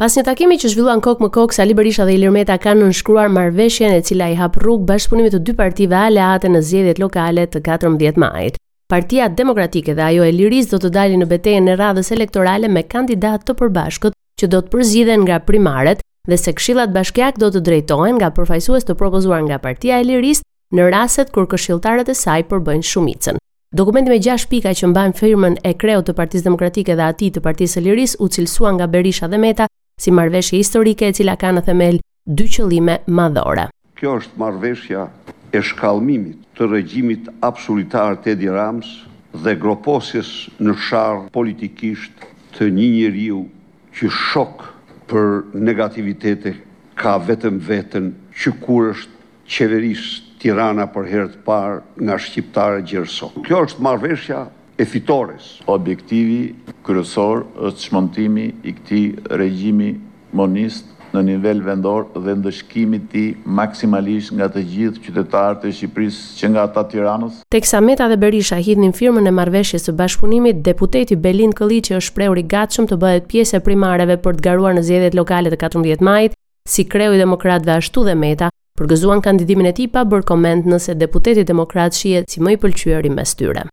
Pas një takimi që zhvilluan kokë më kokë, Sali Berisha dhe Ilir Meta kanë nënshkruar marrëveshjen e cila i hap rrugë bashkëpunimit të dy partive aleate në zgjedhjet lokale të 14 majit. Partia Demokratike dhe ajo e Lirisë do të dalin në betejën e radhës elektorale me kandidatë të përbashkët që do të përzgjidhen nga primaret dhe se këshillat bashkiak do të drejtohen nga përfaqësues të propozuar nga Partia e Lirisë në rastet kur këshilltarët e saj përbëjnë shumicën. Dokumenti me 6 pika që mban firmën e kreut të Partisë Demokratike dhe atij të Partisë së Lirisë u cilësua nga Berisha dhe Meta si marrëveshje historike e cila ka në themel dy qëllime madhore. Kjo është marrëveshja e shkallmimit të regjimit absolutar të Edi Ramës dhe groposjes në sharr politikisht të një njeriu që shok për negativitete ka vetëm veten që kur është qeveriset Tirana për herë të parë nga shqiptarët gjer sot. Kjo është marrëveshja e fitores. Objektivi kryesor është çmontimi i këtij regjimi monist në nivel vendor dhe ndëshkimi i tij maksimalisht nga të gjithë qytetarët e Shqipërisë që nga ata të Tiranës. Teksa Meta dhe Berisha hidhnin firmën e marrëveshjes së bashkëpunimit, deputeti Belind Këlliçi është shprehur i gatshëm të bëhet pjesë e primareve për të garuar në zgjedhjet lokale të katërmbëdhjetë majit, si kreu i demokratëve ashtu dhe Meta, përgëzuan kandidimin e tij pa bërë koment nëse deputeti demokrat shihet si më i pëlqyeri mes tyre.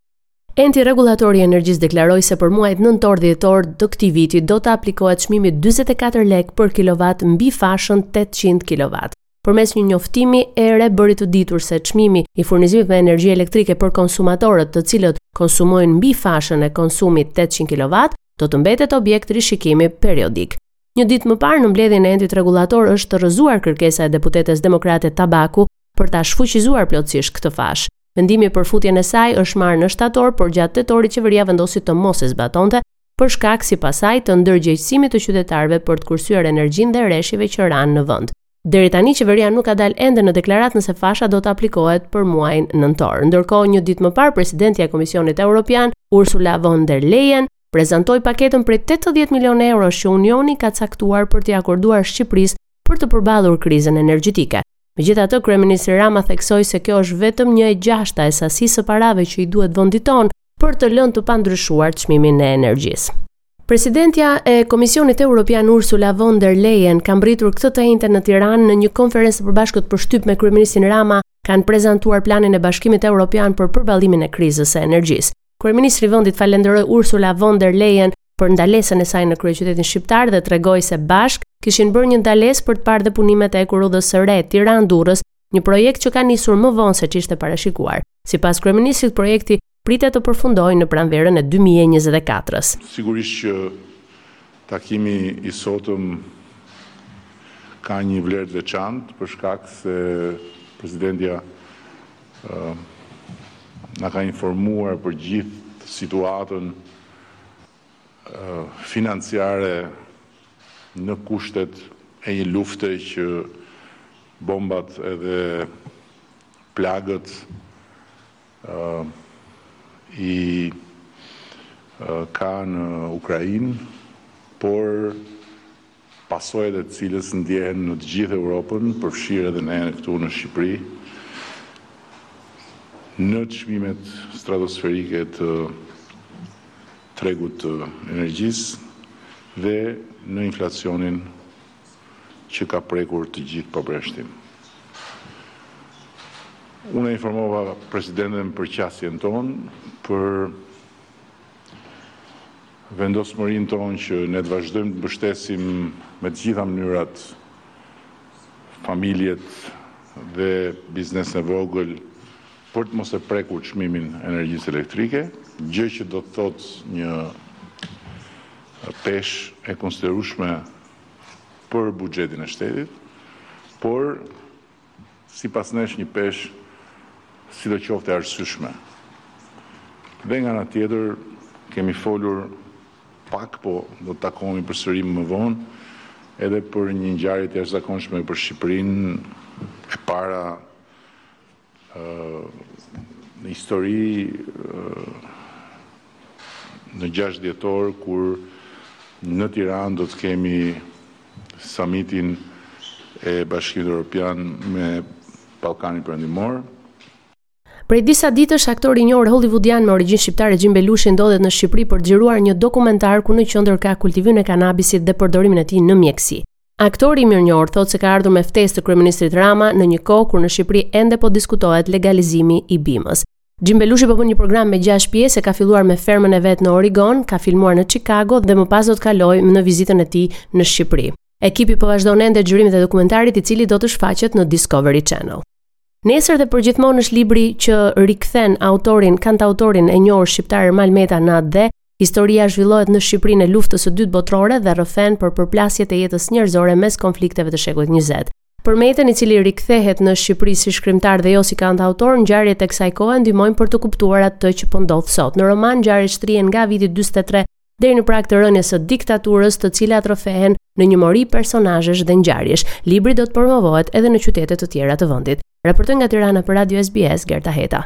Enti Rregullator i Energjisë deklaroi se për muajt nëntor-dhjetor të këtij viti do të aplikohet çmimi dyzet e katër lekë për kilovat mbi fashën tetëqind kilovat. Përmes një njoftimi, ERE bëri të ditur se çmimi i furnizimit me energji elektrike për konsumatorët të cilët konsumojnë mbi fashën e konsumit tetëqind kilovat do të mbetet objekt rishikimi periodik. Një ditë më parë në mbledhjen e Entit rregullator është rrëzuar kërkesa e deputetes demokrate Tabaku për ta shfuqizuar plotësisht këtë fashë. Vendimi për futjen e saj është marrë në shtator, por gjatë tetorit qeveria vendosi të mos e zbatonte për shkak sipas saj të ndërgjegjësimit të qytetarëve për të kursyer energjinë dhe reshjeve që ranë në vend. Deri tani qeveria nuk ka dalë ende në deklaratë nëse fasha do të aplikohet për muajin nëntor. Ndërkohë, një ditë më parë, presidentja e Komisionit Evropian, Ursula von der Leyen, prezantoi paketën prej 80 milionë eurosh që Unioni ka caktuar për t'i akorduar Shqipërisë për të përballur krizën energjetike. Megjithatë, kryeministri Rama theksoi se kjo është vetëm një e gjashta e sasisë së parave që i duhet vendit tonë për të lënë të pandryshuar çmimin e energjisë. Presidentja e Komisionit Evropian Ursula von der Leyen ka mbërritur këtë të enjte në Tiranë në një konferencë të përbashkët për shtyp me kryeministrin Rama, kanë prezantuar planin e Bashkimit Evropian për përballimin e krizës së energjisë. Kryeministri i vendit falënderoi Ursula von der Leyen për ndalesën e saj në kryeqytetin shqiptar dhe tregoi se bashkë kishin bërë një ndalesë për të parë dhe punimet e hekurudhës së re Tiranë-Durrës, një projekt që ka nisur më vonë se ç'ishte parashikuar. Sipas kryeministrit, projekti pritet të përfundojë në pranverën e 2024-s. Sigurisht që takimi i sotëm ka një vlerë të veçantë për shkak se presidentja na ka informuar për gjithë situatën financiare në kushtet e një lufte që bombat edhe plagët i ka në Ukrainë, por pasojat e të cilës ndjehen në të gjithë Europën, përfshirë edhe ne këtu në Shqipëri, në çmimet stratosferike të tregut të energjisë dhe në inflacionin që ka prekur të gjithë pa përjashtim. Unë e informova Presidenten për qasjen tonë për Vendosmërinë tonë që ne të vazhdojmë të mbështesim me të gjitha mënyrat familjet dhe biznesin e vogël për të mos e prekur çmimin e energjisë elektrike, gjë që do të thotë një peshë e konsiderueshme për buxhetin e shtetit, por Sipas nesh një peshë sidoqoftë e arsyeshme. Dhe nga ana tjetër kemi folur pak, po do të takohemi përsëri më vonë, edhe për një ngjarje të jashtëzakonshme për Shqipërinë, e para në histori, në gjashtë dhjetor kur në Tiranë do të kemi samitin e Bashkimit Europian me Ballkanin Perëndimor. Prej disa ditësh aktori i njohur hollivudian me origjinë shqiptare Xhim Belushi ndodhet në Shqipëri për të xhiruar një dokumentar ku në qendër ka kultivimin e kanabisit dhe përdorimin e tij në mjekësi. Aktori i mirënjohur thotë se ka ardhur me ftesë të kryeministrit Rama në një kohë kur në Shqipëri ende po diskutohet legalizimi i bimës. Jim Belushi po bën një program me 6 pjesë, e ka filluar me fermën e vet në Oregon, ka filmuar në Chicago dhe më pas do të kalojë në vizitën e tij në Shqipëri. Ekipi po vazhdon ende xhirimet e dokumentarit i cili do të shfaqet në Discovery Channel. Nesër dhe përgjithmonë është libri që rikthen autorin, kantautorin e njohur shqiptar Ermal Meta në atdhe. Historia zhvillohet në Shqipërinë e luftës së dytë botërore dhe rrëfen për përplasjet e jetës njerëzore mes konflikteve të shekullit 20. Për Metën, i cili rikthehet në Shqipëri si shkrimtar dhe jo si kantautor, ngjarjet e kësaj kohe ndihmojnë për të kuptuar atë që po ndodh sot. Në roman ngjarjet shtrihen nga viti 43 deri në prag të rënies së diktaturës, të cilat rrëfehen në një mori personazhesh dhe ngjarjesh. Libri do të promovohet edhe në qytete të tjera të vendit. Raportoi nga Tirana për Radio SBS Gerta Heta.